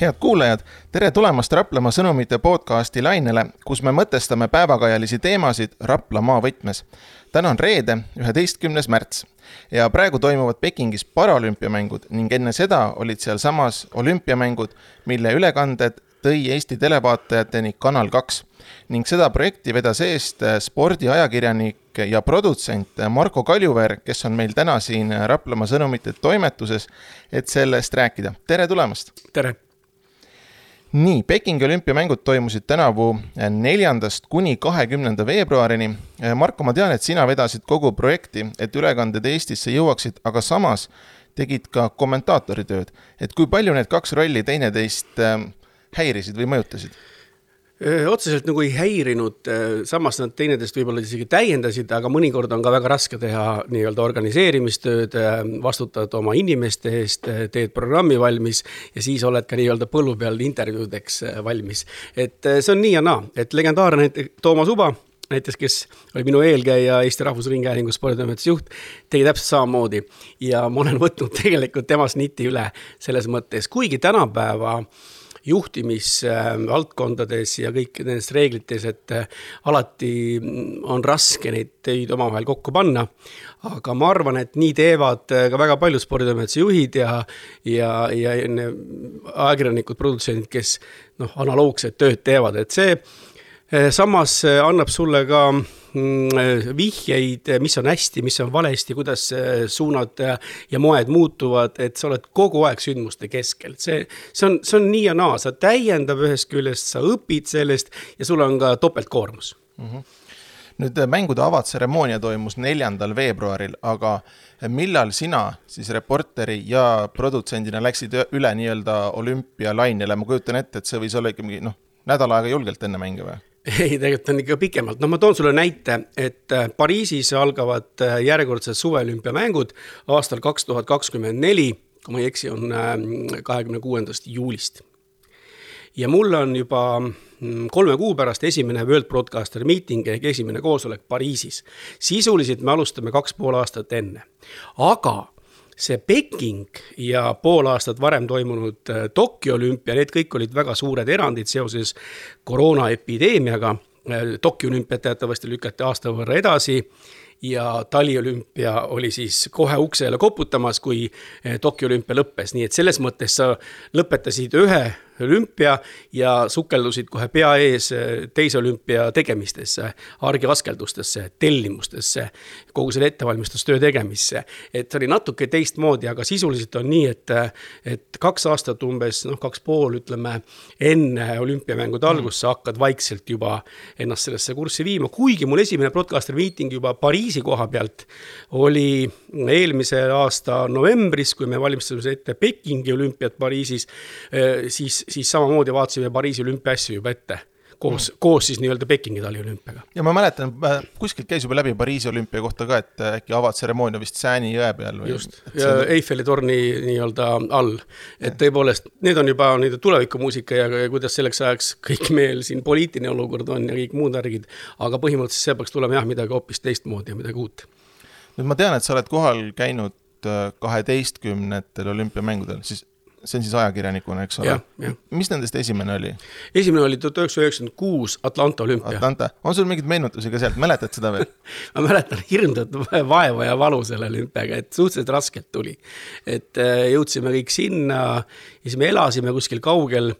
head kuulajad, tere tulemast Raplamaa sõnumite podcasti lainele, kus me mõtestame päevakajalisi teemasid Rapla maavõtmes. täna on reede, üheteistkümnes märts ja praegu toimuvad Pekingis paralümpiamängud ning enne seda olid sealsamas olümpiamängud, mille ülekanded tõi Eesti televaatajateni Kanal kaks ning seda projekti vedas eest spordiajakirjanik ja produtsent Marko Kaljuveer, kes on meil täna siin Raplamaa sõnumite toimetuses, et sellest rääkida. tere tulemast! tere! Nii, Pekingi olümpiamängud toimusid tänavu neljandast kuni kahekümnenda veebruarini. Marko, ma tean, et sina vedasid kogu projekti, et ülekanded Eestisse jõuaksid, aga samas tegid ka kommentaatori tööd. et kui palju need kaks rolli teineteist äh, häirisid või mõjutasid? Otseselt nagu ei häirinud, samas nad teineteist võib-olla isegi täiendasid, aga mõnikord on ka väga raske teha nii-öelda organiseerimistööd, vastutad oma inimeste eest, teed programmi valmis ja siis oled ka nii-öelda põllu peal intervjuudeks valmis. et see on nii ja naa, et legendaarne Toomas Uba näiteks, kes oli minu eelkäija Eesti Rahvusringhäälingu sporditoimetuse juht, tegi täpselt samamoodi. ja ma olen võtnud tegelikult temast niti üle selles mõttes, kuigi tänapäeva äh, juhtimisvaldkondades ja kõik nendes reeglites, et äh, alati on raske neid töid omavahel kokku panna. aga ma arvan, et nii teevad äh, ka väga paljud sporditoimetuse juhid ja, ja, ja ajakirjanikud, produtsendid, kes noh, analoogset tööd teevad, et see samas annab sulle ka Mm, vihjeid, mis on hästi, mis on valesti, kuidas suunad ja moed muutuvad, et sa oled kogu aeg sündmuste keskel. see, see on, see on nii ja naa, sa täiendab ühest küljest, sa õpid sellest ja sul on ka topeltkoormus mm. -hmm nüüd mängude avatseremoonia toimus neljandal veebruaril, aga millal sina siis reporteri ja produtsendina läksid üle nii-öelda olümpialainele, ma kujutan ette, et see võis olla ikkagi noh, nädal aega julgelt enne mänge või? Ei, tegelikult on ikka pikemalt, no ma toon sulle näite, et äh, Pariisis algavad äh, järjekordsed suveolümpiamängud aastal kaks tuhat kakskümmend neli, kui ma ei eksi, on ähm, kahekümne kuuendast juulist. ja mul on juba mm, kolme kuu pärast esimene World Broadcaster meeting ehk esimene koosolek Pariisis. sisuliselt me alustame kaks pool aastat enne, aga see Peking ja pool aastat varem toimunud äh, Tokyo olümpia, need kõik olid väga suured erandid seoses koroonaepideemiaga. Äh, Tokyo olümpiat teatavasti lükati aasta võrra edasi ja taliolümpia oli siis kohe uksele koputamas, kui äh, Tokyo olümpia lõppes, nii et selles mõttes sa lõpetasid ühe olümpia ja sukeldusid kohe pea ees eh, teise olümpia tegemistesse, argiaskeldustesse, tellimustesse, kogu selle ettevalmistustöö tegemisse. et see oli natuke teistmoodi, aga sisuliselt on nii, et, et kaks aastat umbes, noh, kaks pool, ütleme, enne olümpiamängude mm. algust sa hakkad vaikselt juba ennast sellesse kurssi viima, kuigi mul esimene broadcaster meeting juba Pariisi koha pealt oli eelmise aasta novembris, kui me valmistasime ette Pekingi olümpiat Pariisis, eh, siis siis samamoodi vaatasime Pariisi olümpiaasju juba ette koos mm., koos siis nii-öelda Pekingi taliolümpiaga. ja ma mäletan, äh, kuskilt käis juba läbi Pariisi olümpia kohta ka, et äh, äkki avatseremoonia vist Sääni jõe peal või? just, ja on... Eiffeli torni nii-öelda all. et tõepoolest, need on juba nii-öelda tulevikumuusika ja, ja kuidas selleks ajaks kõik meil siin poliitiline olukord on ja kõik muud värgid, aga põhimõtteliselt see peaks tulema jah, midagi hoopis teistmoodi ja midagi uut. nüüd ma tean, et sa oled kohal käinud äh, kaheteistkümnetel olümpiamängudel, siis see on siis ajakirjanikuna, eks ole? mis nendest esimene oli? esimene oli tuhat üheksasada üheksakümmend kuus Atlanta olümpia. Atlanta, on sul mingeid meenutusi ka sealt, mäletad seda veel ma mäletan hirmsat vaeva ja valu selle olümpiaga, et suhteliselt raskelt tuli. et äh, jõudsime kõik sinna ja siis me elasime kuskil kaugel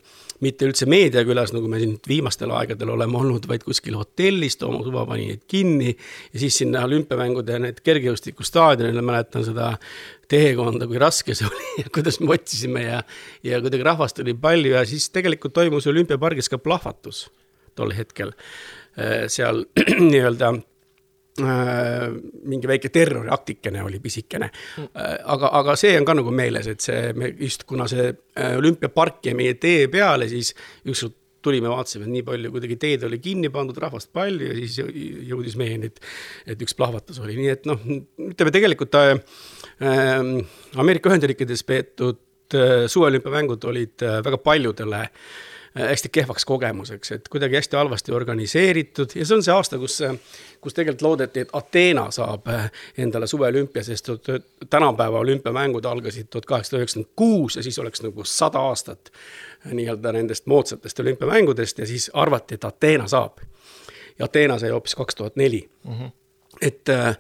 mitte üldse meediakülas, nagu me siin viimastel aegadel oleme olnud, vaid kuskil hotellis, Toomas Uba pani neid kinni ja siis sinna olümpiamängude need kergejõustikustaadionile, mäletan seda teekonda, kui raske see oli ja kuidas me otsisime ja, ja kuidagi rahvast oli palju ja siis tegelikult toimus olümpiapargis ka plahvatus tol hetkel. Äh, seal nii-öelda mingi väike terroriaktikene oli pisikene. Äh, aga, aga see on ka nagu meeles, et see, me just kuna see äh, olümpiapark jäi meie tee peale, siis ükskord tulime, vaatasime, et nii palju kuidagi teed oli kinni pandud, rahvast palju ja siis jõudis meieni, et, et üks plahvatus oli, nii et noh, ütleme tegelikult äh, Ameerika Ühendriikides peetud äh, suveolümpiamängud olid äh, väga paljudele hästi kehvaks kogemuseks, et kuidagi hästi halvasti organiseeritud. Ja see on see aasta, kus, kus tegelikult loodeti, et Ateena saab endale suveolümpia, sest tänapäeva olümpiamängud algasid tuhat kaheksasada üheksakümmend kuus ja siis oleks nagu sada aastat nii-öelda nendest moodsatest olümpiamängudest ja siis arvati, et Ateena saab. ja Ateena sai hoopis kaks tuhat neli. Mhm et äh,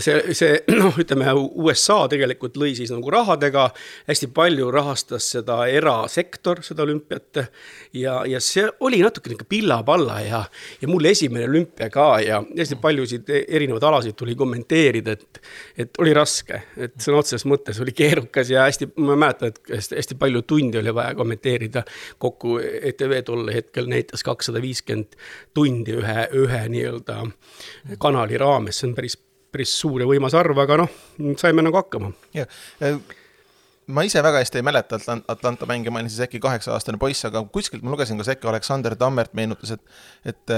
see, see noh, ütleme USA tegelikult lõi siis nagu rahadega, hästi palju rahastas seda erasektor, seda olümpiat. ja, ja see oli natuke nihuke pilla-palla ja, ja mul esimene olümpia ka ja hästi paljusid erinevaid alasid tuli kommenteerida, et, et oli raske, et sõna otseses mõttes oli keerukas ja hästi, ma mäletan, et hästi, hästi palju tunde oli vaja kommenteerida. kokku ETV tol hetkel näitas kakssada viiskümmend tundi ühe, ühe nii-öelda kanali raames raames, see on päris, päris suur ja võimas arv, aga noh, saime nagu hakkama. jah, äh, ma ise väga hästi ei mäleta Atlant-, Atlanta mänge, ma olin siis äkki kaheksa-aastane poiss, aga kuskilt ma lugesin, kas äkki Aleksander Tammert meenutas, et, et,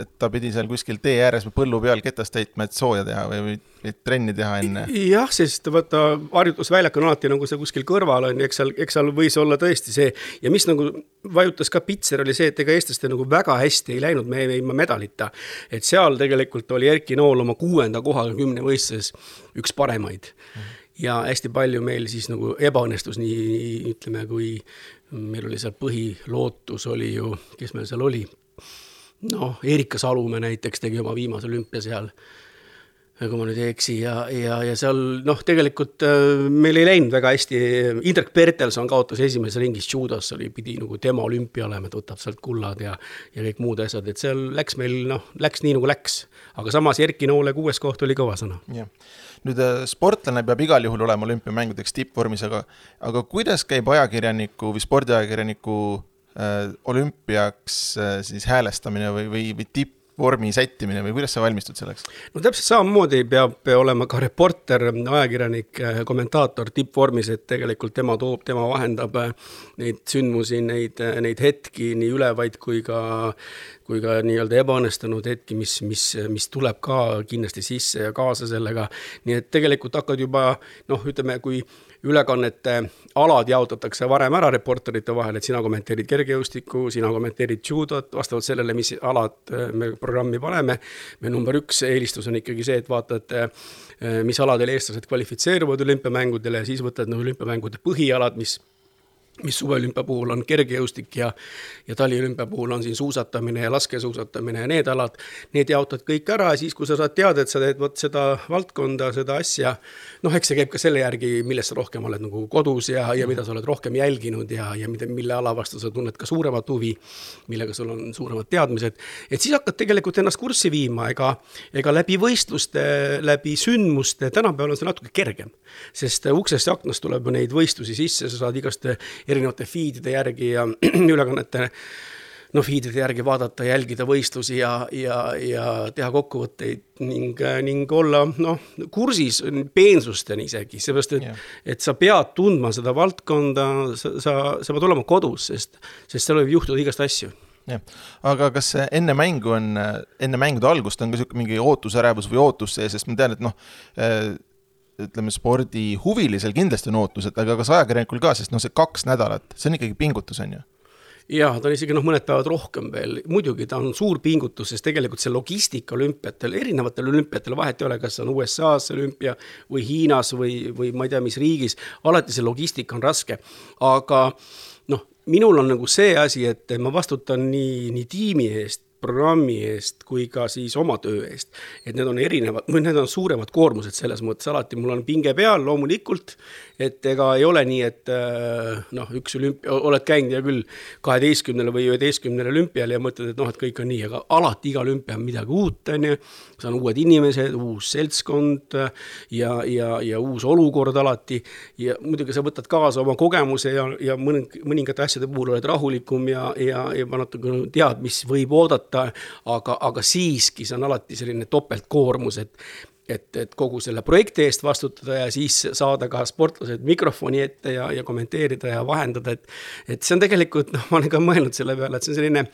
et ta pidi seal kuskil tee ääres või põllu peal ketast täitma, et sooja teha või, või, trenni teha enne. jah, sest vaata, harjutusväljak on alati nagu see kuskil kõrval on ju, eks seal, eks seal võis olla tõesti see ja mis nagu vajutas ka pitser, oli see, et ega eestlastel nagu väga hästi ei läinud, me jäime medalita. et seal tegelikult oli Erki Nool oma kuuenda kohaga kümnevõistluses üks paremaid mm. -hmm ja hästi palju meil siis nagu ebaõnnestus, nii ütleme, kui meil oli seal põhilootus oli ju, kes meil seal oli, noh, Erika Salumäe näiteks tegi oma viimase olümpia seal, kui ma nüüd ei eksi, ja, ja, ja seal noh, tegelikult äh, meil ei läinud väga hästi, Indrek Pertelson kaotas esimeses ringis judos, oli, pidi nagu tema olümpia olema, et võtab sealt kullad ja ja kõik muud asjad, et seal läks meil noh, läks nii nagu läks. aga samas Erki Noole kuues koht oli kõva sõna. jah, nüüd äh, sportlane peab igal juhul olema olümpiamängudeks tippvormis, aga aga kuidas käib ajakirjaniku või spordiajakirjaniku olümpiaks äh, siis häälestamine või, või, või tippvormi sättimine või kuidas sa valmistud selleks? no täpselt samamoodi peab olema ka reporter, ajakirjanik, äh, kommentaator tippvormis, et tegelikult tema toob, tema vahendab neid sündmusi, neid, neid hetki, nii ülevaid kui ka kui ka nii-öelda ebaõnnestunud hetki, mis, mis, mis tuleb ka kindlasti sisse ja kaasa sellega. nii et tegelikult hakkad juba noh, ütleme, kui ülekannete alad jaotatakse varem ära reporterite vahel, et sina kommenteerid kergejõustikku, sina kommenteerid judot, vastavalt sellele, mis alad äh, me programmi paneme. me number üks eelistus on ikkagi see, et vaatad, äh, mis aladel eestlased kvalifitseeruvad olümpiamängudele ja siis võtad no olümpiamängude põhialad, mis mis suveolümpia puhul on kergejõustik ja, ja taliolümpia puhul on siin suusatamine ja laskesuusatamine ja need alad, need jaotad kõik ära ja siis, kui sa saad teada, et sa teed vot seda valdkonda, seda asja, noh, eks see käib ka selle järgi, millest sa rohkem oled nagu kodus ja, ja mida sa oled rohkem jälginud ja, ja mida, mille ala vastu sa tunned ka suuremat huvi, millega sul on suuremad teadmised, et siis hakkad tegelikult ennast kurssi viima, ega, ega läbi võistluste, läbi sündmuste, tänapäeval on see natuke kergem, sest uksest ja aknast tuleb neid võistlusi sisse, sa saad igast erinevate feed'ide järgi ja ülekannete noh, feed'ide järgi vaadata, jälgida võistlusi ja, ja, ja teha kokkuvõtteid ning, ning olla noh, kursis peensusteni isegi, seepärast et yeah., et sa pead tundma seda valdkonda, sa, sa, sa pead olema kodus, sest, sest seal võib juhtuda igast asju jah, aga kas enne mängu on, enne mängude algust on ka niisugune mingi ootusärevus või ootus sees, sest ma tean, et noh, ütleme, spordihuvilisel kindlasti on ootused, aga kas ajakirjanikul ka, sest noh, see kaks nädalat, see on ikkagi pingutus, on ju? jaa, ta on isegi noh, mõned päevad rohkem veel, muidugi ta on suur pingutus, sest tegelikult see logistika olümpiatel, erinevatel olümpiatel, vahet ei ole, kas on USA-s olümpia või Hiinas või, või ma ei tea, mis riigis, alati see logistika on raske, aga noh, minul on nagu see asi, et ma vastutan nii, nii tiimi eest, programmi eest kui ka siis oma töö eest. et need on erinevad, või need on suuremad koormused selles mõttes, alati mul on pinge peal loomulikult, et ega ei ole nii, et äh, noh, üks olümpia, oled käinud hea küll kaheteistkümnel või üheteistkümnel olümpial ja mõtled, et noh, et kõik on nii, aga alati iga olümpia on midagi uut, on ju. seal on uued inimesed, uus seltskond ja, ja, ja uus olukord alati. ja muidugi sa võtad kaasa oma kogemuse ja, ja mõning-, mõningate asjade puhul oled rahulikum ja, ja, ja natuke tead, mis võib oodata. Aga, aga siiski see on alati selline topeltkoormus, et et, et kogu selle projekti eest vastutada ja siis saada ka sportlased mikrofoni ette ja, ja kommenteerida ja vahendada, et et see on tegelikult, noh, ma olen ka mõelnud selle peale, et see on selline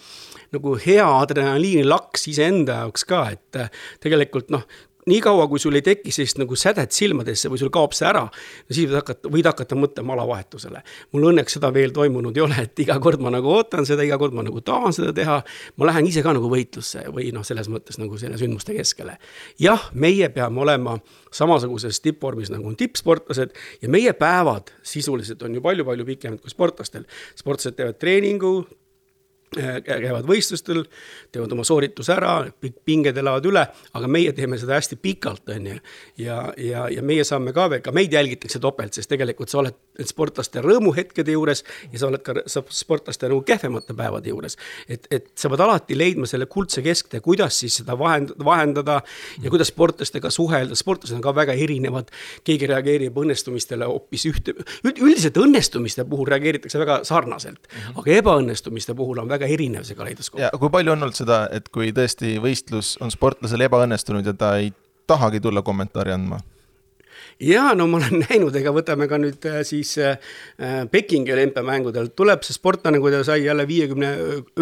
nagu hea adrenaliinilaks iseenda jaoks ka, et tegelikult noh, niikaua, kui sul ei teki sellist nagu sädet silmadesse või sul kaob see ära, siis võid hakata, võid hakata mõtlema alavahetusele. mul õnneks seda veel toimunud ei ole, et iga kord ma nagu ootan seda, iga kord ma nagu tahan seda teha. ma lähen ise ka nagu võitlusse või noh, selles mõttes nagu selle sündmuste keskele. jah, meie peame olema samasuguses tippvormis nagu on tippsportlased ja meie päevad sisuliselt on ju palju-palju pikemad kui sportlastel. sportlased teevad treeningu, käivad võistlustel, teevad oma soorituse ära, pinged elavad üle, aga meie teeme seda hästi pikalt, on ju. ja, ja, ja meie saame ka veel, ka meid jälgitakse topelt, sest tegelikult sa oled sportlaste rõõmuhetkede juures ja sa oled ka sportlaste nagu kehvemate päevade juures. et, et sa pead alati leidma selle kuldse kesktee, kuidas siis seda vahend-, vahendada ja kuidas sportlastega suhelda, sportlased on ka väga erinevad. keegi reageerib õnnestumistele hoopis ühte, üldiselt õnnestumiste puhul reageeritakse väga sarnaselt aga ebaõnnestumiste puhul on väga väga erinev, see kaleidoskoop. ja kui palju on olnud seda, et kui tõesti võistlus on sportlasel ebaõnnestunud ja ta ei tahagi tulla kommentaari andma? Ja no ma olen näinud, ega võtame ka nüüd äh, siis äh, äh, Pekingi olümpiamängudel, tuleb see sportlane, kui ta sai jälle viiekümne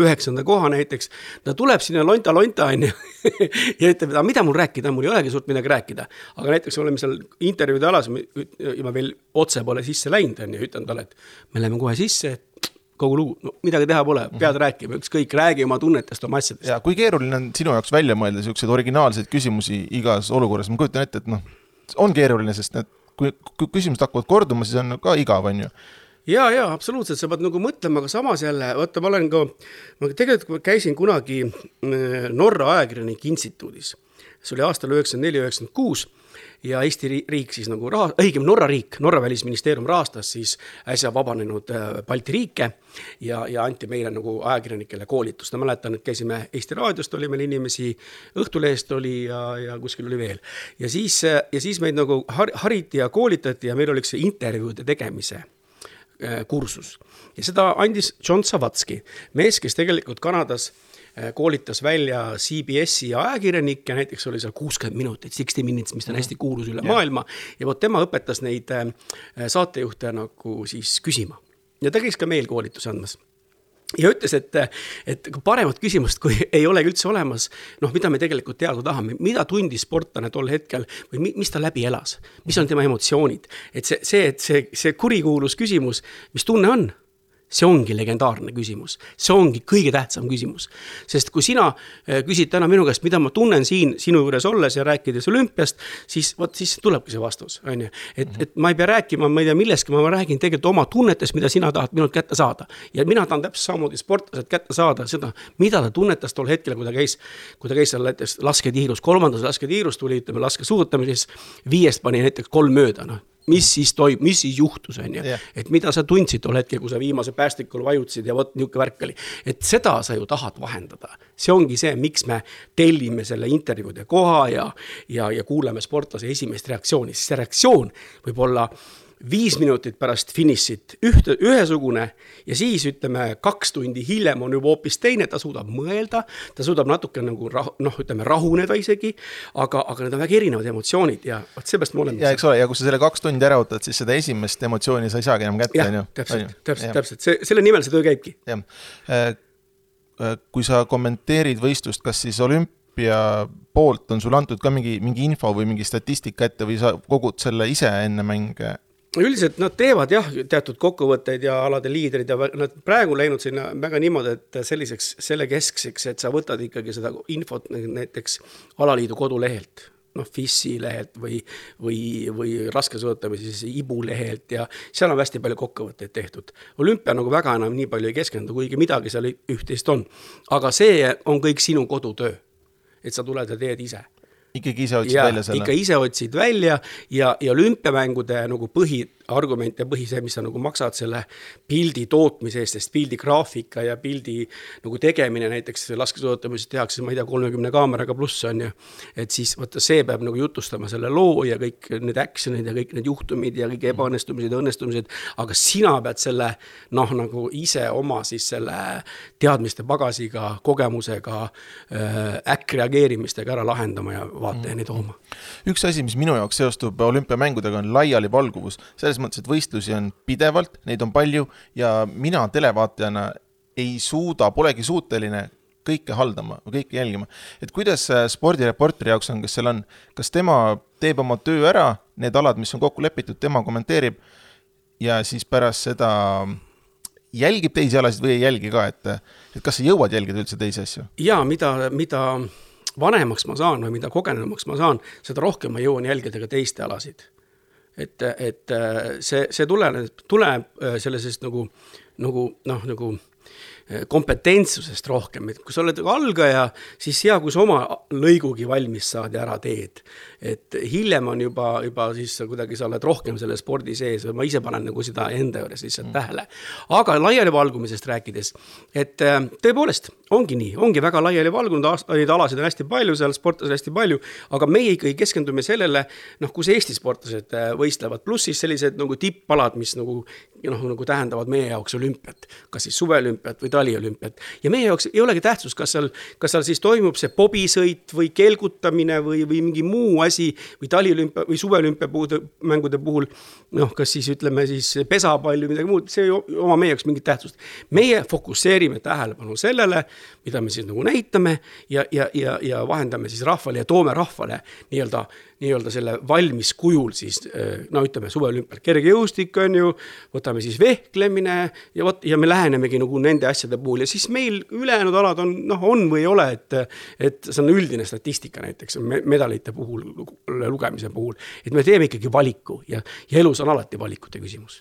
üheksanda koha näiteks, ta tuleb sinna lonta-lonta, on ju, ja ütleb, et mida mul rääkida, mul ei olegi suurt midagi rääkida. aga näiteks oleme seal intervjuude alas, ja ma veel otse pole sisse läinud, on ju, ütlen talle, et me läheme kohe sisse, et kogu lugu, no midagi teha pole, pead mhm. rääkima, ükskõik, räägi oma tunnetest, oma asjadest. ja kui keeruline on sinu jaoks välja mõelda niisuguseid originaalseid küsimusi igas olukorras, ma kujutan ette, et noh, on keeruline, sest need, kui, kui küsimused hakkavad korduma, siis on ka igav, on ju ja, ja absoluutselt, sa pead nagu mõtlema, aga samas jälle, vaata, ma olen ka, ma tegelikult käisin kunagi äh, Norra ajakirjanike instituudis. see oli aastal üheksakümmend neli, üheksakümmend kuus ja Eesti riik siis nagu raha, õigemini Norra riik, Norra välisministeerium rahastas siis äsja vabanenud äh, Balti riike ja, ja anti meile nagu ajakirjanikele koolitust. ma mäletan, et käisime Eesti Raadiost oli meil inimesi, Õhtulehest oli ja, ja kuskil oli veel. ja siis, ja siis meid nagu har, hariti ja koolitati ja meil oli üks intervjuude tegemise äh, kursus ja seda andis John Savatski, mees, kes tegelikult Kanadas Äh, koolitas välja CBS-i ajakirjanikke, näiteks oli seal kuuskümmend minutit, sixty minutes, mis on hästi kuulus üle yeah. maailma. ja vot tema õpetas neid äh, saatejuhte nagu siis küsima ja ta käis ka meil koolitusi andmas ja ütles, et, et paremat küsimust, kui ei olegi üldse olemas, noh, mida me tegelikult teada tahame, mida tundis sportlane tol hetkel või mis ta läbi elas, mis on tema emotsioonid. et see, see, et see, see kurikuulus küsimus, mis tunne on see ongi legendaarne küsimus, see ongi kõige tähtsam küsimus. sest kui sina eh, küsid täna minu käest, mida ma tunnen siin sinu juures olles ja rääkides olümpiast, siis vot siis tulebki see vastus, on ju. et, mhm. et ma ei pea rääkima, ma ei tea millestki, ma räägin tegelikult oma tunnetest, mida sina tahad minult kätte saada. ja mina tahan täpselt samamoodi sportlaselt kätte saada seda, mida ta tunnetas tol hetkel, kui ta käis, kui ta käis seal näiteks lasketiirus, kolmandas lasketiirus tuli, ütleme laskesuusatamises, viiest pani näiteks kolm mööda, noh mis siis toimub, mis siis juhtus, on ju. et mida sa tundsid tol hetkel, kui sa viimase päästikul vajutasid ja vot niisugune värk oli. et seda sa ju tahad vahendada. see ongi see, miks me tellime selle intervjuude koha ja, ja, ja kuulame sportlase esimest reaktsiooni, sest see reaktsioon võib olla viis minutit pärast finišit ühte, ühesugune ja siis ütleme, kaks tundi hiljem on juba hoopis teine, ta suudab mõelda, ta suudab natuke nagu rah-, noh, ütleme rahuneda isegi, aga, aga need on väga erinevad emotsioonid ja vot seepärast me oleme. ja eks ole, ja kui sa selle kaks tundi ära ootad, siis seda esimest emotsiooni sa ei saagi enam kätte, on ju. täpselt, täpselt, täpselt, see, selle nimel see töö käibki. jah, äh, äh, kui sa kommenteerid võistlust, kas siis olümpia poolt on sulle antud ka mingi, mingi info või mingi statistika ette või sa kogud selle ise enne mänge üldiselt nad teevad jah, teatud kokkuvõtteid ja alade liidrid ja nad praegu läinud sinna väga niimoodi, et selliseks, selle keskseks, et sa võtad ikkagi seda infot näiteks alaliidu kodulehelt noh, FIS-i lehelt või, või, või raskesuusatamise siis IBU lehelt ja seal on hästi palju kokkuvõtteid tehtud. olümpia nagu väga enam nii palju ei keskendu, kuigi midagi seal üht-teist on. aga see on kõik sinu kodutöö. et sa tuled ja teed ise ikkagi ise otsid ja, välja selle? ikka ise otsid välja ja, ja olümpiamängude nagu põhi argument ja põhi see, mis sa nagu maksad selle pildi tootmise eest, sest pildi graafika ja pildi nagu tegemine näiteks laskesuusatamises tehakse, ma ei tea, kolmekümne kaameraga pluss on ju. et siis vaata, see peab nagu jutustama selle loo ja kõik need action'id ja kõik need juhtumid ja kõik ebaõnnestumised ja õnnestumised. aga sina pead selle noh, nagu ise oma siis selle teadmiste pagasiga, kogemusega äh,, äkkreageerimistega ära lahendama ja vaatajani tooma. üks asi, mis minu jaoks seostub olümpiamängudega, on laialivalguvus, selles selles mõttes, et võistlusi on pidevalt, neid on palju ja mina televaatajana ei suuda, polegi suuteline kõike haldama, kõike jälgima. et kuidas spordireporteri jaoks on, kes seal on, kas tema teeb oma töö ära, need alad, mis on kokku lepitud, tema kommenteerib ja siis pärast seda jälgib teisi alasid või ei jälgi ka, et, et kas sa jõuad jälgida üldse teisi asju? jaa, mida, mida vanemaks ma saan või mida kogenumaks ma saan, seda rohkem ma jõuan jälgida ka teiste alasid. Et, et see, see tuleneb, tuleb sellisest nagu, nagu noh, nagu kompetentsusest rohkem, et kui sa oled algaja, siis hea, kui sa oma lõigugi valmis saad ja ära teed. Et hiljem on juba, juba siis kuidagi sa oled rohkem selle spordi sees või ma ise panen nagu seda enda juures lihtsalt mm. tähele. aga laialivalgumisest rääkides, et äh, tõepoolest ongi nii, ongi väga laiali valgunud, neid alasid on hästi palju, seal sportlasi on hästi palju, aga meie ikkagi keskendume sellele, noh, kus Eesti sportlased äh, võistlevad, pluss siis sellised nagu tippalad, mis nagu noh, nagu tähendavad meie jaoks olümpiat, kas siis suveolümpiat või taliolümpiat. ja meie jaoks ei olegi tähtsust, kas seal, kas seal siis toimub see pobisõit või kelgutamine või, või mingi muu asi või taliolümpia või suveolümpia puhul, mängude puhul. noh, kas siis ütleme siis pesapall või midagi muud, see ei oma meie jaoks mingit tähtsust. meie fokusseerime tähelepanu sellele, mida me siis nagu näitame ja, ja, ja, ja vahendame siis rahvale ja toome rahvale nii-öelda nii-öelda selle valmis kujul siis no ütleme, suveolümpial. kergejõustik on ju, võtame siis vehklemine ja vot, ja me lähenemegi nagu nende asjade puhul. Ja siis meil ülejäänud alad on noh, on või ei ole, et et see on üldine statistika näiteks medalite puhul, lugemise puhul, et me teeme ikkagi valiku ja, ja elus on alati valikute küsimus.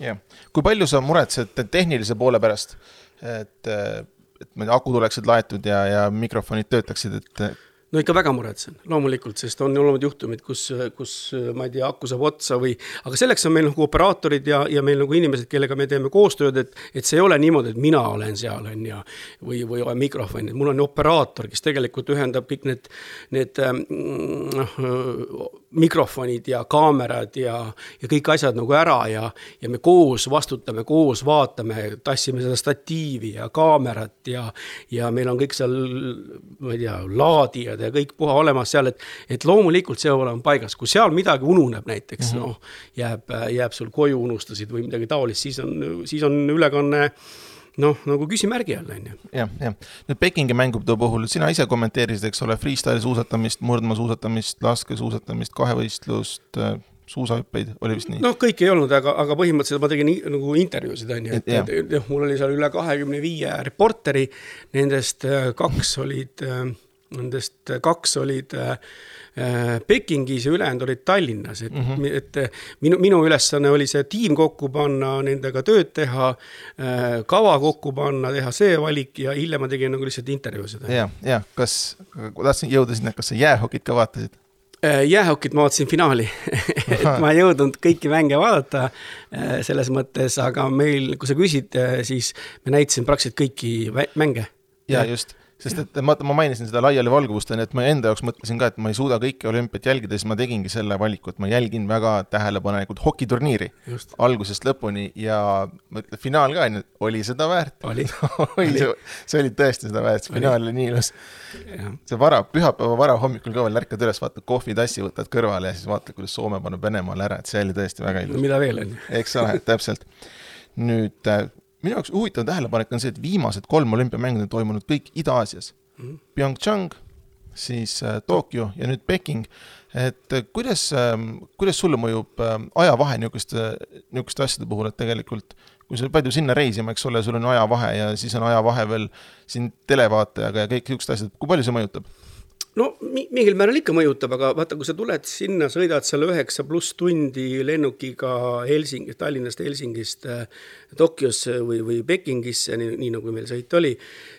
jah, kui palju sa muretsed tehnilise poole pärast, et, et ma ei tea, akud oleksid laetud ja, ja mikrofonid töötaksid, et no ikka väga muretsen, loomulikult, sest on olnud juhtumid, kus, kus ma ei tea, aku saab otsa või, aga selleks on meil nagu operaatorid ja, ja meil nagu inimesed, kellega me teeme koostööd, et, et see ei ole niimoodi, et mina olen seal, on ju, või, või olen mikrofon, mul on operaator, kes tegelikult ühendab kõik need, need noh äh,, mikrofonid ja kaamerad ja, ja kõik asjad nagu ära ja, ja me koos vastutame, koos vaatame, tassime seda statiivi ja kaamerat ja, ja meil on kõik seal, ma ei tea, laadijad ja kõik puha olemas seal, et, et loomulikult see peab olema paigas, kui seal midagi ununeb näiteks mm -hmm. noh, jääb, jääb sul koju unustasid või midagi taolist, siis on, siis on ülekanne noh, nagu küsimärgi all, on ju. jah, jah. nüüd Pekingi mängude puhul, sina ise kommenteerisid, eks ole, freestyle suusatamist, murdmaasuusatamist, laskesuusatamist, kahevõistlust, suusahüppeid, oli vist nii? noh, kõike ei olnud, aga, aga põhimõtteliselt ma tegin nagu intervjuusid, on ju, et, et, et noh, mul oli seal üle kahekümne viie reporteri, nendest äh, kaks olid äh, Nendest kaks olid äh, Pekingis ja ülejäänud olid Tallinnas, et mm, -hmm. et minu, minu ülesanne oli see tiim kokku panna, nendega tööd teha, äh, kava kokku panna, teha see valik ja hiljem ma tegin nagu lihtsalt intervjuusid. ja, ja kas, tahtsin jõuda sinna, kas sa jäähokit ka vaatasid? Äh, jäähokit ma vaatasin finaali et ma ei jõudnud kõiki mänge vaadata selles mõttes, aga meil, kui sa küsid, siis me näitasime praktiliselt kõiki mänge. ja just sest et ma, ma mainisin seda laialivalguvust, on ju, et ma enda jaoks mõtlesin ka, et ma ei suuda kõiki olümpiat jälgida, siis ma tegingi selle valiku, et ma jälgin väga tähelepanelikult hokiturniiri Just. algusest lõpuni ja finaal ka, on ju, oli seda väärt. oli oli, see, see oli tõesti seda väärt, see finaal oli nii ilus. see vara, pühapäeva varahommikul ka veel ärkad üles, vaatad kohvitassi, võtad kõrvale ja siis vaatad, kuidas Soome paneb Venemaale ära, et see oli tõesti väga ilus mida veel, on ju. eks ole, täpselt. nüüd äh, minu jaoks huvitav tähelepanek on see, et viimased kolm olümpiamängu on toimunud kõik Ida-Aasias mm. -hmm. PyeongChang, siis äh, Tokyo ja nüüd Peking. et äh, kuidas äh,, kuidas sulle mõjub äh, ajavahe niisuguste, niisuguste asjade puhul, et tegelikult kui sa pead ju sinna reisima, eks ole, sul on ajavahe ja siis on ajavahe veel siin televaatajaga ja kõik niisugused asjad, kui palju see mõjutab? No mingil määral ikka mõjutab, aga vaata, kui sa tuled sinna, sõidad seal üheksa pluss tundi lennukiga Helsingi, Tallinnast Helsingist äh, Tokyosse või, või Pekingisse, nii, nagu meil sõit oli,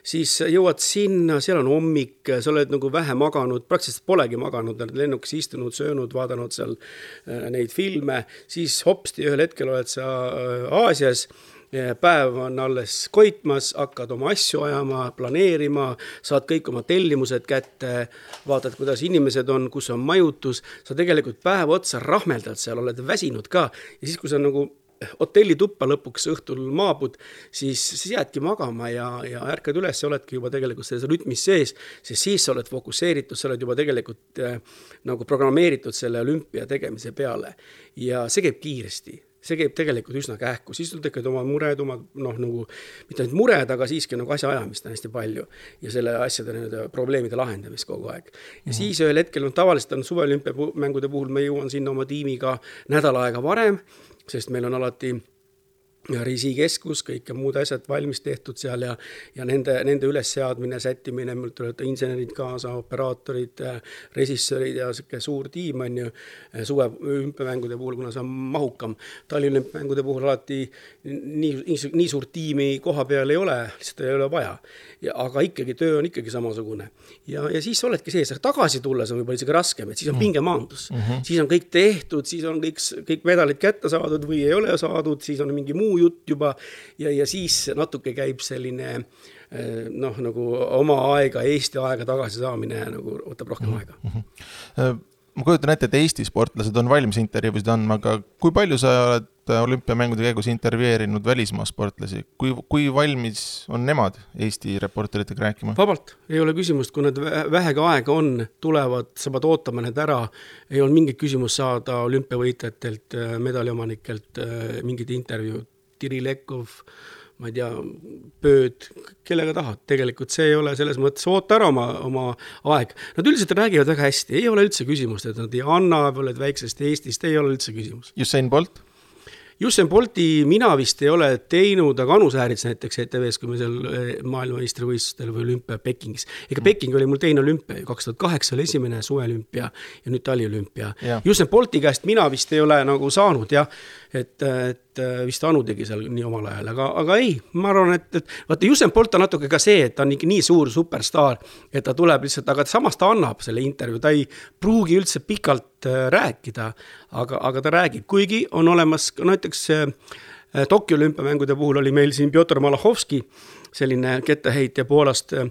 siis jõuad sinna, seal on hommik, sa oled nagu vähe maganud, praktiliselt polegi maganud, lennukis istunud, söönud, vaadanud seal äh, neid filme, siis hopsti ühel hetkel oled sa äh, Aasias päev on alles koitmas, hakkad oma asju ajama, planeerima, saad kõik oma tellimused kätte, vaatad, kuidas inimesed on, kus on majutus, sa tegelikult päev otsa rahmeldad seal, oled väsinud ka. Ja siis, kui sa nagu hotellituppa lõpuks õhtul maabud, siis, siis jäädki magama ja, ja ärkad üles ja oledki juba tegelikult selles rütmis sees, sest siis sa oled fokusseeritud, sa oled juba tegelikult äh, nagu programmeeritud selle olümpia tegemise peale. ja see käib kiiresti see käib tegelikult üsna kähku, siis sul tekivad oma mured, oma noh, nagu mitte ainult mured, aga siiski nagu asjaajamist on hästi palju ja selle asjade nii-öelda probleemide lahendamist kogu aeg. ja mm -hmm. siis ühel hetkel, noh, tavaliselt on suveolümpiamängude puhul ma jõuan sinna oma tiimiga nädal aega varem, sest meil on alati risikeskus, kõik muud asjad valmis tehtud seal ja, ja nende, nende ülesseadmine, sättimine, mul tulevad insenerid kaasa, operaatorid, režissöörid ja sihuke suur tiim on ju. suve olümpiamängude puhul, kuna see on mahukam, taliolümpiamängude puhul alati nii, nii, nii suurt tiimi koha peal ei ole, lihtsalt ei ole vaja. ja aga ikkagi töö on ikkagi samasugune ja, ja siis oledki sees, aga tagasi tulles on võib-olla isegi raskem, et siis on mm. pingemaandus mm, -hmm. siis on kõik tehtud, siis on kõik, kõik medalid kätte saadud või ei ole saadud, siis on mingi muu jutt juba ja, ja siis natuke käib selline eh, noh, nagu oma aega, Eesti aega tagasisaamine nagu võtab rohkem aega mm. -hmm. ma kujutan ette, et Eesti sportlased on valmis intervjuusid andma, aga kui palju sa oled olümpiamängude käigus intervjueerinud välismaa sportlasi, kui, kui valmis on nemad Eesti reporteritega rääkima? vabalt, ei ole küsimust, kui nad vähegi aega on, tulevad, sa pead ootama need ära. ei olnud mingit küsimust saada olümpiavõitjatelt, medaliomanikelt mingit intervjuud Kirillekov, ma ei tea, Pööd, kellega tahad, tegelikult see ei ole selles mõttes, oota ära oma, oma aeg. Nad üldiselt räägivad väga hästi, ei ole üldse küsimust, et nad ei anna, oled väiksest Eestist, ei ole üldse küsimus. Usain Bolt Usain Bolti mina vist ei ole teinud, aga Anu Säärits näiteks ETV-s, kui me seal eh, maailmameistrivõistlustel või olümpia Pekingis. ega Peking oli mul teine olümpia ju, kaks tuhat kaheksa oli esimene suveolümpia ja nüüd taliolümpia. Usain Bolti käest mina vist ei ole nagu saanud jah, et, et vist Anu tegi seal nii omal ajal, aga, aga ei, ma arvan, et, et vaata, Usain Bolt on natuke ka see, et ta on nii suur superstaar, et ta tuleb lihtsalt, aga samas ta annab selle intervjuu, ta ei pruugi üldse pikalt äh, rääkida, aga, aga ta räägib, kuigi on olemas ka näiteks äh, Tokyo olümpiamängude puhul oli meil siin Pjotor Malachowski, selline kettaheitja Poolast äh,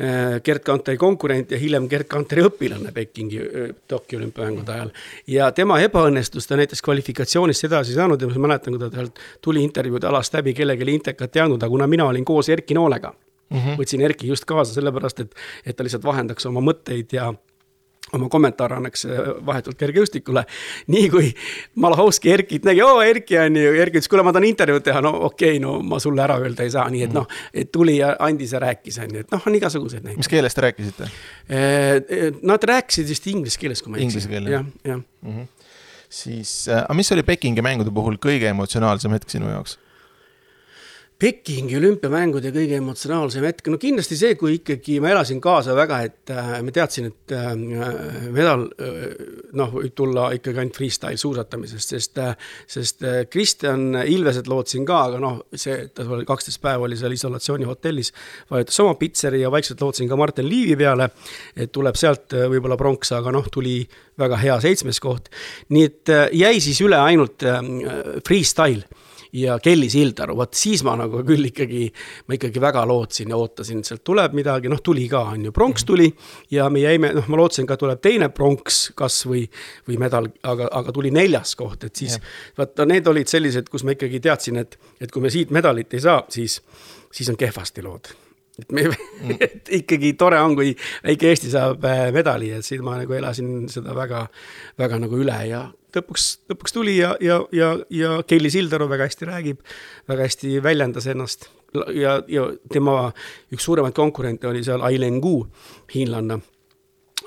Äh, Gerd Kanteri konkurent ja hiljem Gerd Kanteri õpilane Pekingi äh, Tokyo olümpiamängude ajal. ja tema ebaõnnestus, ta näiteks kvalifikatsioonist edasi ei saanud ja ma mäletan, kui ta sealt tuli intervjuude alast läbi, kellelegi intekat ei andnud, aga kuna mina olin koos Erki Noolega mm, -hmm. võtsin Erki just kaasa sellepärast, et, et ta lihtsalt vahendaks oma mõtteid ja oma kommentaare annaks äh, vahetult kergejõustikule. nii kui Malahovski Erkit nägi, oo Erki on ju, Erki ütles, kuule, ma tahan intervjuud teha, no okei okay,, no ma sulle ära öelda ei saa, nii et noh, et tuli ja andis ja rääkis, on ju, et noh, on igasuguseid näiteid. mis keeles te rääkisite? Äh, nad rääkisid vist inglise keeles, kui ma ei eksi. Jah, jah mm -hmm.. siis äh,, aga mis oli Pekingi mängude puhul kõige emotsionaalsem hetk sinu jaoks? Pekingi olümpiamängude kõige emotsionaalsem hetk, no kindlasti see, kui ikkagi ma elasin kaasa väga, et äh, ma teadsin, et äh, medal äh, noh, võib tulla ikkagi ainult freestyle suusatamisest, sest äh,, sest äh, Kristjan Ilveset lootsin ka, aga noh, see, ta oli kaksteist päeva oli seal isolatsioonihotellis, vajutas oma pitseri ja vaikselt lootsin ka Martin Liivi peale, et tuleb sealt äh, võib-olla pronks, aga noh, tuli väga hea seitsmes koht. nii et äh, jäi siis üle ainult äh, freestyle ja Kelly Sildaru, vot siis ma nagu küll ikkagi, ma ikkagi väga lootsin ja ootasin, et sealt tuleb midagi, noh, tuli ka, on ju, pronks mhm. tuli ja me jäime, noh, ma lootsin ka tuleb teine pronks kas või, või medal, aga, aga tuli neljas koht, et siis vaata, need olid sellised, kus ma ikkagi teadsin, et, et kui me siit medalit ei saa, siis, siis on kehvasti lood et me mm., et ikkagi tore on, kui väike Eesti saab äh, medali, et siin ma nagu elasin seda väga, väga nagu üle ja lõpuks, lõpuks tuli ja, ja, ja, ja Kelly Sildaru väga hästi räägib, väga hästi väljendas ennast ja, ja tema üks suuremaid konkurente oli seal Ailen Gu, hiinlanna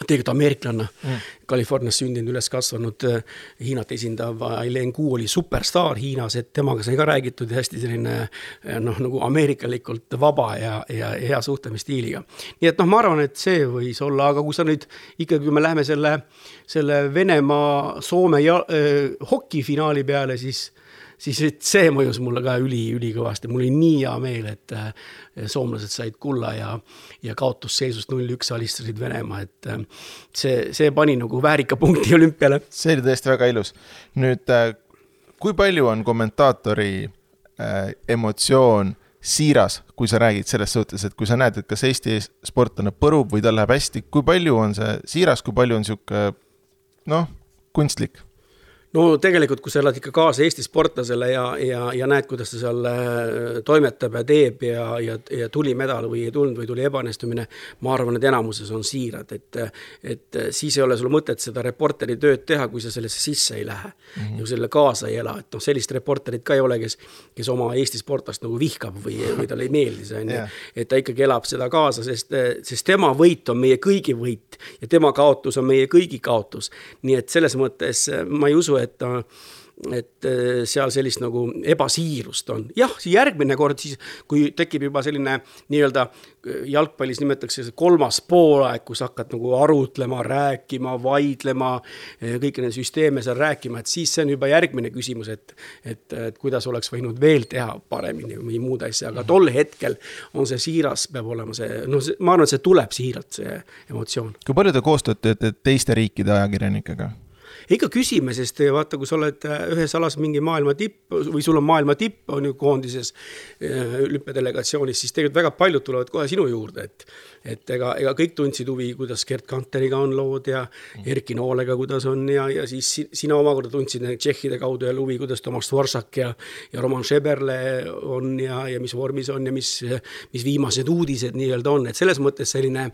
tegelikult ameeriklane mm., Californias sündinud, üles kasvanud, äh, Hiinat esindav Aileen Gu oli superstaar Hiinas, et temaga sai ka räägitud ja hästi selline äh, noh, nagu ameerikalikult vaba ja, ja hea suhtlemisstiiliga. nii et noh, ma arvan, et see võis olla, aga kui sa nüüd ikkagi, kui me läheme selle, selle Venemaa-Soome ja äh, hokifinaali peale, siis siis see mõjus mulle ka üli, ülikõvasti, mul oli nii hea meel, et äh, soomlased said kulla ja, ja kaotusseisust null-üks alistasid Venemaa, et äh, see, see pani nagu väärika punkti olümpiale. see oli tõesti väga ilus. nüüd, äh, kui palju on kommentaatori äh, emotsioon siiras, kui sa räägid selles suhtes, et kui sa näed, et kas Eesti sportlane põrub või tal läheb hästi, kui palju on see siiras, kui palju on sihuke noh, kunstlik? No tegelikult, kui sa elad ikka kaasa Eesti sportlasele ja, ja, ja näed, kuidas ta seal äh, toimetab ja teeb ja, ja, ja tuli medal või ei tulnud või tuli ebaõnnestumine, ma arvan, et enamuses on siirad, et et siis ei ole sul mõtet seda reporteri tööd teha, kui sa sellesse sisse ei lähe mm -hmm. ja selle kaasa ei ela, et noh, sellist reporterit ka ei ole, kes kes oma Eesti sportlast nagu vihkab või, või talle ei meeldi see, on ju. et ta ikkagi elab seda kaasa, sest, sest tema võit on meie kõigi võit ja tema kaotus on meie kõigi kaotus. nii et selles mõttes ma ei usu, et ta et äh, seal sellist nagu ebasiirust on. jah, järgmine kord siis, kui tekib juba selline nii-öelda äh, jalgpallis nimetatakse see kolmas poolaeg, kus hakkad nagu arutlema, rääkima, vaidlema, äh, kõiki neid süsteeme seal rääkima, et siis see on juba järgmine küsimus, et et, et kuidas oleks võinud veel teha paremini või muud asja, aga tol hetkel on see siiras, peab olema see, noh, ma arvan, et see tuleb siiralt, see emotsioon. kui palju te koostööd teete teiste riikide ajakirjanikega? Ikka küsime, sest vaata, kui sa oled äh, ühes alas mingi maailma tipp või sul on maailma tipp, on ju koondises äh, olümpiadelegatsioonis, siis tegelikult väga paljud tulevad kohe sinu juurde, et et ega, ega kõik tundsid huvi, kuidas Gerd Kanteriga on lood ja Erki Noolega, kuidas on ja, ja siis sina omakorda tundsid tšehhide kaudu jälle huvi, kuidas Tomas Dvoržak ja ja Roman Šeberle on ja, ja mis vormis on ja mis, mis viimased uudised nii-öelda on, et selles mõttes selline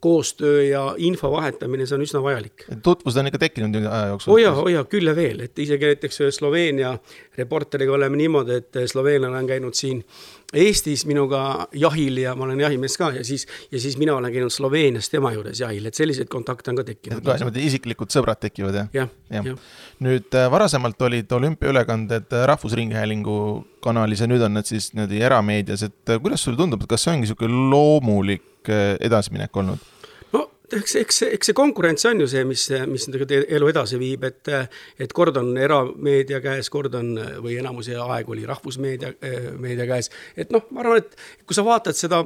koostöö ja info vahetamine, see on üsna vajalik. tutvused on ikka tekkinud aja jooksul? oo jaa, oo jaa, küll ja veel, et isegi näiteks Sloveenia reporteriga oleme niimoodi, et sloveenlane on käinud siin Eestis minuga jahil ja ma olen jahimees ka ja siis, ja siis mina olen käinud Sloveenias tema juures jahil, et selliseid kontakte on ka tekkinud. niimoodi isiklikud sõbrad tekivad jah? jah, jah ja. ja.. nüüd äh, varasemalt olid olümpiaülekanded äh, Rahvusringhäälingu kanalis ja nüüd on need siis niimoodi erameedias, et äh, kuidas sulle tundub, et kas see ongi niisugune loomulik edasiminek olnud? Eks, eks, eks see konkurents on ju see, mis, mis tegelikult elu edasi viib, et et kord on erameedia käes, kord on või enamuse aeg oli rahvusmeedia, meedia käes. et noh, ma arvan, et kui sa vaatad seda,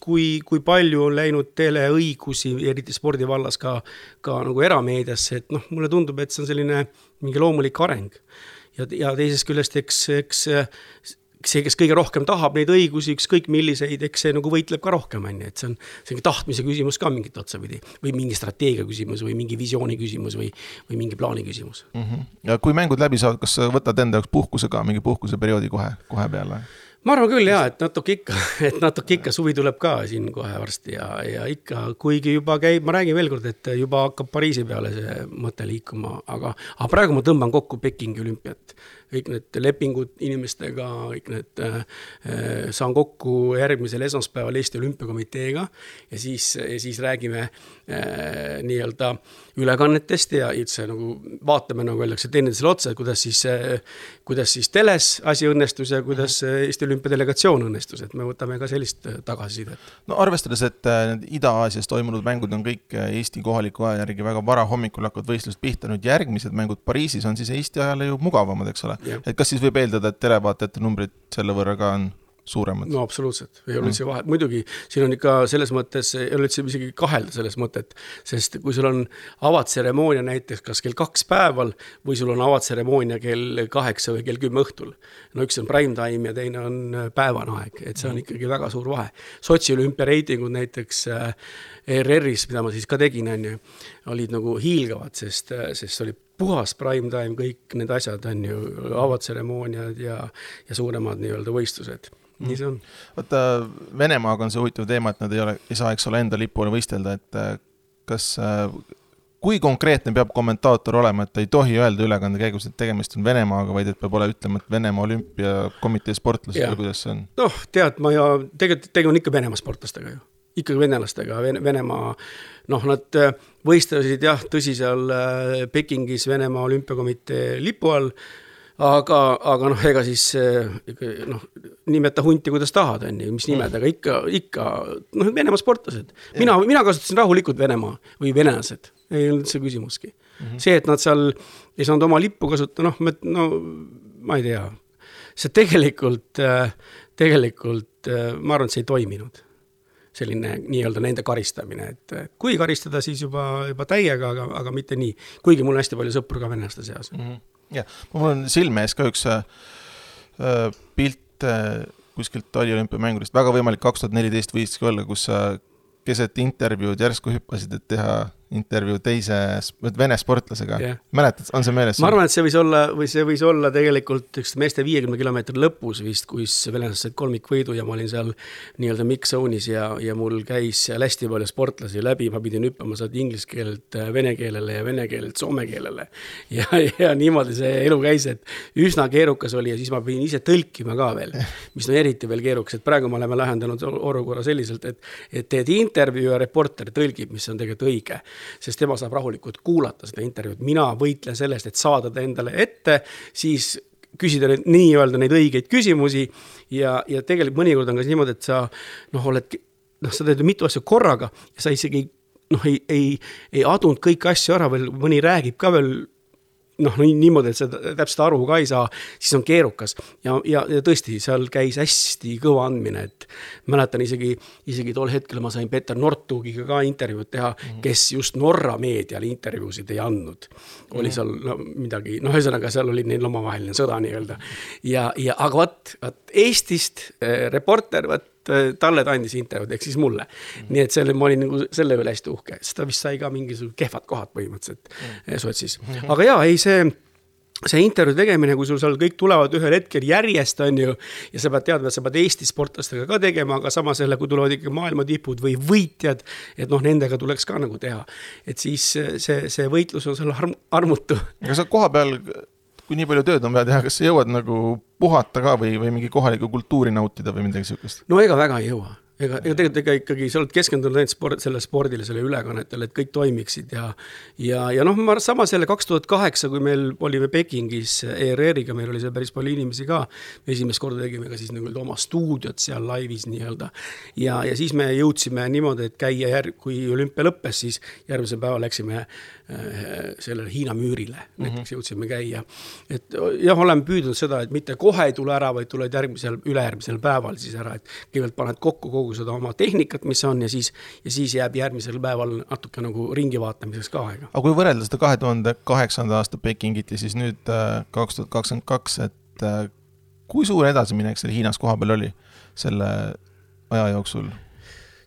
kui, kui palju on läinud teleõigusi, eriti spordivallas ka, ka nagu erameediasse, et noh, mulle tundub, et see on selline mingi loomulik areng. ja, ja teisest küljest, eks, eks see, kes kõige rohkem tahab neid õigusi, ükskõik milliseid, eks see nagu võitleb ka rohkem, on ju, et see on, see on tahtmise küsimus ka mingit otsapidi. või mingi strateegia küsimus või mingi visiooni küsimus või, või mingi plaani küsimus mm. -hmm. ja kui mängud läbi saavad, kas sa võtad enda jaoks puhkuse ka, mingi puhkuseperioodi kohe, kohe peale? Ma arvan küll jaa, et natuke ikka, et natuke ikka suvi tuleb ka siin kohe varsti ja, ja ikka, kuigi juba käib, ma räägin veel kord, et juba hakkab Pariisi peale see mõte liikuma, aga, aga praegu ma tõmban kokku Pekingi olümpiat. Kõik need lepingud inimestega, kõik need äh,, saan kokku järgmisel esmaspäeval Eesti Olümpiakomiteega ja siis, ja siis räägime äh, nii-öelda ülekannetest ja üldse nagu vaatame, nagu öeldakse, teineteisele otsa, et kuidas siis äh,, kuidas siis teles asi õnnestus ja kuidas Eesti Olümpiadelegatsioon õnnestus, et me võtame ka sellist äh, tagasisidet. no arvestades, et äh, need Ida-Aasias toimunud mängud on kõik äh, Eesti kohaliku aja järgi väga vara hommikul hakkavad võistlused pihta, nüüd järgmised mängud Pariisis on siis Eesti ajale ju mugavamad, eks ole et kas siis võib eeldada, et televaatajate numbrid selle võrra ka on suuremad. no absoluutselt, ei ole üldse vahet, muidugi siin on ikka selles mõttes, ei ole üldse isegi kahelda selles mõtet, sest kui sul on avatseremoonia näiteks kas kell kaks päeval või sul on avatseremoonia kell kaheksa või kell kümme õhtul. no üks on prime time ja teine on päevane aeg, et see on mhm. ikkagi väga suur vahe. Sotši olümpiareitingud näiteks äh, ERR-is, mida ma siis ka tegin, on ju, olid nagu hiilgavad, sest, sest see oli puhas prime time, kõik need asjad on ju, avatseremooniad ja, ja suuremad nii-öelda võistlused nii see on. vaata, Venemaaga on see huvitav teema, et nad ei ole, ei saa, eks ole, enda lipu all võistelda, et äh, kas, äh, kui konkreetne peab kommentaator olema, et ta ei tohi öelda ülekande käigus, et tegemist on Venemaaga, vaid et peab ole ütlema, et Venemaa olümpiakomitee sportlased või kuidas see on? noh, tead, ma ja tegelikult tegu on ikka Venemaa sportlastega ju. Ikkagi venelastega, Venemaa, noh, nad äh, võistlesid jah, tõsi, seal Pekingis Venemaa olümpiakomitee lipu all aga, aga noh, ega siis noh, nimeta hunti, kuidas tahad, on ju, mis nimed, aga ikka, ikka noh, Venemaa sportlased. mina, mina kasutasin rahulikult Venemaa või venelased, ei olnud üldse küsimuski mm. -hmm. see, et nad seal ei saanud oma lippu kasutada, noh, no ma ei tea, see tegelikult, tegelikult ma arvan, et see ei toiminud selline nii-öelda nende karistamine, et kui karistada, siis juba, juba täiega, aga, aga mitte nii. kuigi mul on hästi palju sõpru ka venelaste seas mm. -hmm jah, mul on silme ees ka üks äh, äh pilt äh, kuskilt taliolümpiamängudest, väga võimalik kaks tuhat neliteist võiski olla, kus sa keset intervjuud järsku hüppasid, et teha intervjuu teise vene sportlasega Jah. mäletad, on see meeles? ma arvan, et see võis olla või see võis olla tegelikult üks meeste viiekümne kilomeetri lõpus vist, kus venelased said kolmikvõidu ja ma olin seal nii-öelda mix zone'is ja, ja mul käis seal hästi palju sportlasi läbi, ma pidin hüppama sealt inglise keelelt vene keelele ja vene keelelt soome keelele. ja, ja niimoodi see elu käis, et üsna keerukas oli ja siis ma pidin ise tõlkima ka veel, mis on eriti veel keerukas, et praegu me oleme lahendanud ol- olukorra selliselt, et et teed intervjuu ja reporter tõlgib, mis on tegelikult õige, sest tema saab rahulikult kuulata seda intervjuud, mina võitlen sellest, et saada ta endale ette, siis küsida neid nii-öelda neid õigeid küsimusi ja, ja tegelikult mõnikord on ka niimoodi, et sa noh, oled, noh, sa teed mitu asja korraga ja sa isegi noh, ei, ei, ei adunud kõiki asju ära veel, mõni räägib ka veel noh, nii niimoodi, et sa täpselt aru ka ei saa, siis on keerukas ja, ja, ja tõesti, seal käis hästi kõva andmine, et mäletan isegi, isegi tol hetkel ma sain Peeter Nortugiga ka intervjuud teha mm, -hmm. kes just Norra meediale intervjuusid ei andnud. oli seal no, midagi, noh, ühesõnaga seal oli neil omavaheline sõda nii-öelda ja, ja aga vot, vot Eestist äh, reporter, vot talle ta andis intervjuud, ehk siis mulle mm. nii et selle, ma olin nagu selle üle hästi uhke, sest ta vist sai ka mingisugused kehvad kohad põhimõtteliselt mm sotsis. aga jaa, ei see see intervjuu tegemine, kui sul seal kõik tulevad ühel hetkel järjest, on ju, ja sa pead teadma, et sa pead Eesti sportlastega ka tegema, aga samas jälle, kui tulevad ikka maailma tipud või võitjad, et noh, nendega tuleks ka nagu teha. et siis see, see võitlus on seal arm, armutu. aga sa koha peal, kui nii palju tööd on vaja teha, kas sa jõuad nagu puhata ka või, või mingi kohalikku kultuuri nautida või midagi sihukest? no ega väga ei jõua ega, ega tegelikult ega ikkagi sa oled keskendunud ainult sport, sellele spordile, sellele ülekannetele, et kõik toimiksid ja ja, ja noh, ma samas jälle kaks tuhat kaheksa, kui meil olime Pekingis ERR-iga, meil oli seal päris palju inimesi ka, me esimest korda tegime ka siis nii-öelda oma stuudiot seal laivis nii-öelda ja, ja siis me jõudsime niimoodi, et käia järg-, kui olümpia lõppes, siis järgmisel päeval läksime äh, sellele Hiina müürile mm, -hmm. näiteks jõudsime käia. et jah, oleme püüdnud seda, et mitte kohe ei tule ära, vaid tuled järgmisel, ülejärgmisel päeval siis ära, et kõigepealt paned kokku kogu seda oma tehnikat, mis on ja siis, ja siis jääb järgmisel päeval natuke nagu ringi vaatamiseks ka aega. aga kui võrrelda seda kahe tuhande kaheksanda aasta Pekingit ja siis nüüd äh, kaks tuhat kakskümmend kaks, et äh, kui suur edasiminek seal Hiinas kohapeal oli selle aja jooksul?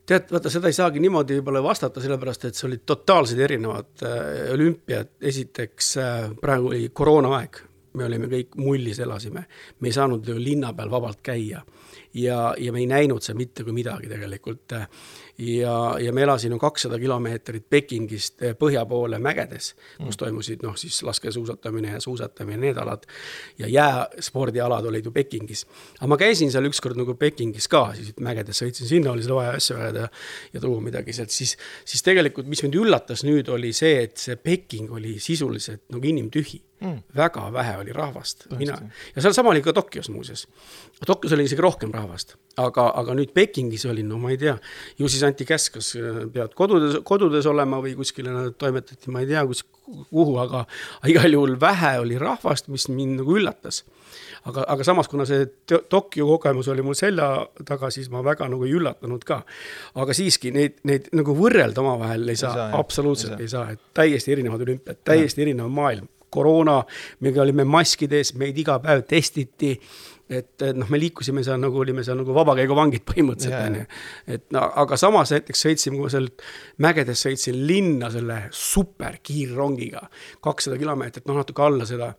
tead, vaata seda ei saagi niimoodi võib-olla vastata, sellepärast et see olid totaalselt erinevad äh, olümpiad, esiteks praegu oli koroonaaeg, me olime kõik mullis, elasime, me ei saanud ju linna peal vabalt käia. Ja, ja me ei näinud seal mitte kui midagi tegelikult. ja, ja me elasime kakssada kilomeetrit Pekingist eh, põhja poole mägedes, kus toimusid noh, siis laskesuusatamine ja suusatamine, need alad. Ja jääspordialad olid ju Pekingis. aga ma käisin seal ükskord nagu Pekingis ka, siis mägedes sõitsin sinna, oli seda vaja asju ajada ja, ja tuua midagi sealt, siis, siis tegelikult, mis mind üllatas nüüd, oli see, et see Peking oli sisuliselt nagu inimtühi mm.. väga vähe oli rahvast, mina ja sealsama oli ka Tokyos muuseas. Tokyos oli isegi rohkem rahvast, aga, aga nüüd Pekingis oli, no ma ei tea, ju siis anti käsk, kas äh, pead kodudes, kodudes olema või kuskile nad toimetati, ma ei tea, kus, kuhu, aga igal juhul vähe oli rahvast, mis mind nagu üllatas. aga, aga samas, kuna see To- Tokyo kogemus oli mul selja taga, siis ma väga nagu ei üllatunud ka. aga siiski neid, neid nagu võrrelda omavahel ei saa, absoluutselt Ei saa, et täiesti erinevad olümpiad, täiesti erinev maailm koroona, me olime maskides, meid iga päev testiti, et et noh, me liikusime seal nagu olime seal nagu vabakäiguvangid põhimõtteliselt onju. et no aga samas näiteks sõitsime, kui ma sealt mägedes sõitsin linna selle superkiirrongiga, kakssada kilomeetrit, noh natuke alla seda.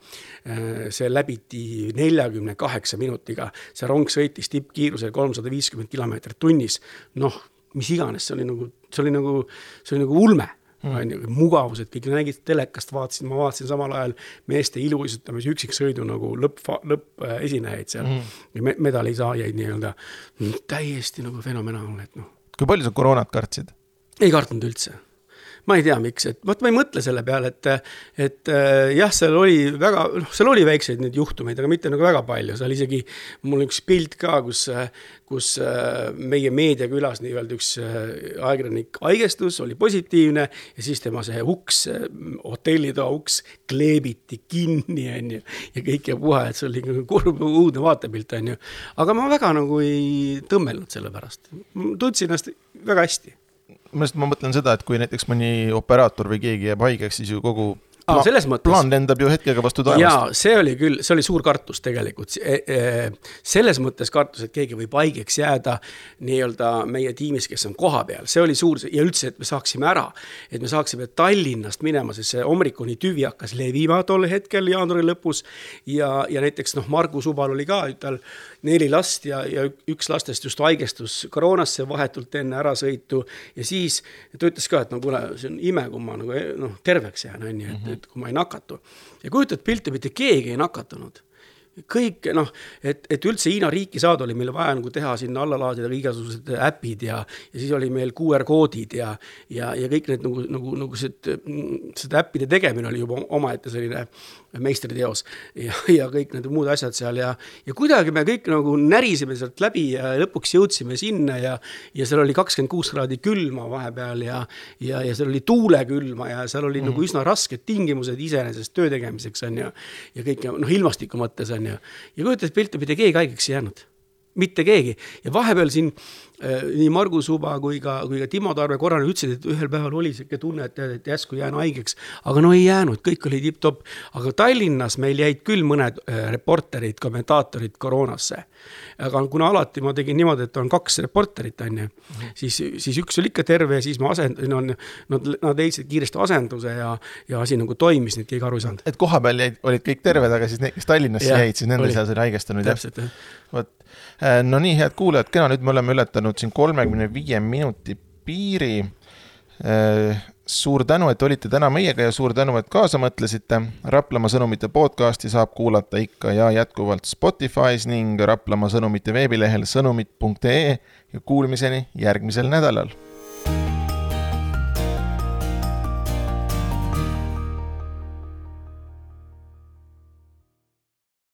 see läbiti neljakümne kaheksa minutiga, see rong sõitis tippkiirusel kolmsada viiskümmend kilomeetrit tunnis. noh, mis iganes, see oli nagu, see oli nagu, see oli nagu ulme on ju, mugavused, kõik nägid telekast, vaatasin, ma vaatasin samal ajal meeste iluuisutamise üksiksõidu nagu lõpp, lõppesinejaid seal mm. -hmm., medalisaajaid nii-öelda. täiesti nagu fenomenaalne, et noh, kui palju sa koroonat kartsid? ei kartnud üldse. Ma ei tea, miks, et vot ma ei mõtle selle peale, et, et äh, jah, seal oli väga, noh, seal oli väikseid neid juhtumeid, aga mitte nagu väga palju, seal isegi mul üks pilt ka, kus, kus äh, meie meediakülas nii-öelda üks äh, ajakirjanik haigestus, oli positiivne ja siis tema see uks, hotellitoa uks kleebiti kinni, on ju, ja kõik ja puha, et see oli nagu kurb, õudne vaatepilt, on ju. aga ma väga nagu ei tõmmelnud selle pärast, tundsin ennast väga hästi ma lihtsalt, ma mõtlen seda, et kui näiteks mõni operaator või keegi jääb haigeks, siis ju kogu ah,. selles mõttes. plaan lendab ju hetkega vastu taevast. jaa, see oli küll, see oli suur kartus tegelikult. E, e, selles mõttes kartus, et keegi võib haigeks jääda nii-öelda meie tiimis, kes on kohapeal, see oli suur ja üldse, et me saaksime ära. et me saaksime Tallinnast minema, sest see Omrikoni tüvi hakkas levima tol hetkel jaanuari lõpus. ja, ja näiteks noh, Margus Ubal oli ka, tal neli last ja, ja üks lastest just haigestus koroonasse vahetult enne ärasõitu. ja siis ta ütles ka, et no kuule, see on ime, kui ma nagu noh, terveks jään, on ju, et, et kui ma ei nakatu. ja kujutad pilti, mitte keegi ei nakatunud kõik noh, et, et üldse Hiina riiki saada, oli meil vaja nagu teha sinna alla laadida igasugused äpid ja, ja siis oli meil QR koodid ja, ja, ja kõik need nagu, nagu, nagu see, seda äppide tegemine oli juba omaette selline meistriteos ja, ja kõik need muud asjad seal ja, ja kuidagi me kõik nagu närisime sealt läbi ja lõpuks jõudsime sinna ja, ja seal oli kakskümmend kuus kraadi külma vahepeal ja, ja, ja seal oli tuulekülma ja seal oli mm. nagu üsna rasked tingimused iseenesest töö tegemiseks on ju. ja kõik noh, ilmastiku mõttes on ju, ja kujutad pilti, mitte keegi haigeks ei jäänud mitte keegi ja vahepeal siin nii Margus Uba kui ka, kui ka Timo Tarve korra ütlesid, et ühel päeval oli sihuke tunne, et, et järsku jään haigeks. aga no ei jäänud, kõik oli tipp-topp. aga Tallinnas meil jäid küll mõned äh, reporterid, kommentaatorid koroonasse. aga kuna alati ma tegin niimoodi, et on kaks reporterit, on ju, siis, siis üks oli ikka terve ja siis ma asend-, no nad, nad leidsid kiiresti asenduse ja, ja asi nagu toimis, nii et keegi aru ei saanud. et kohapeal jäid, olid kõik terved, aga siis need, kes Tallinnasse jäid, siis nende seas oli haigestunud. jah. vot Äh, no nii, head kuulajad, kena, nüüd me oleme ületanud siin kolmekümne viie minuti piiri. Äh, suur tänu, et olite täna meiega ja suur tänu, et kaasa mõtlesite. Raplamaa sõnumite podcasti saab kuulata ikka ja jätkuvalt Spotify's ning Raplamaa sõnumite veebilehel sõnumid.ee ja kuulmiseni järgmisel nädalal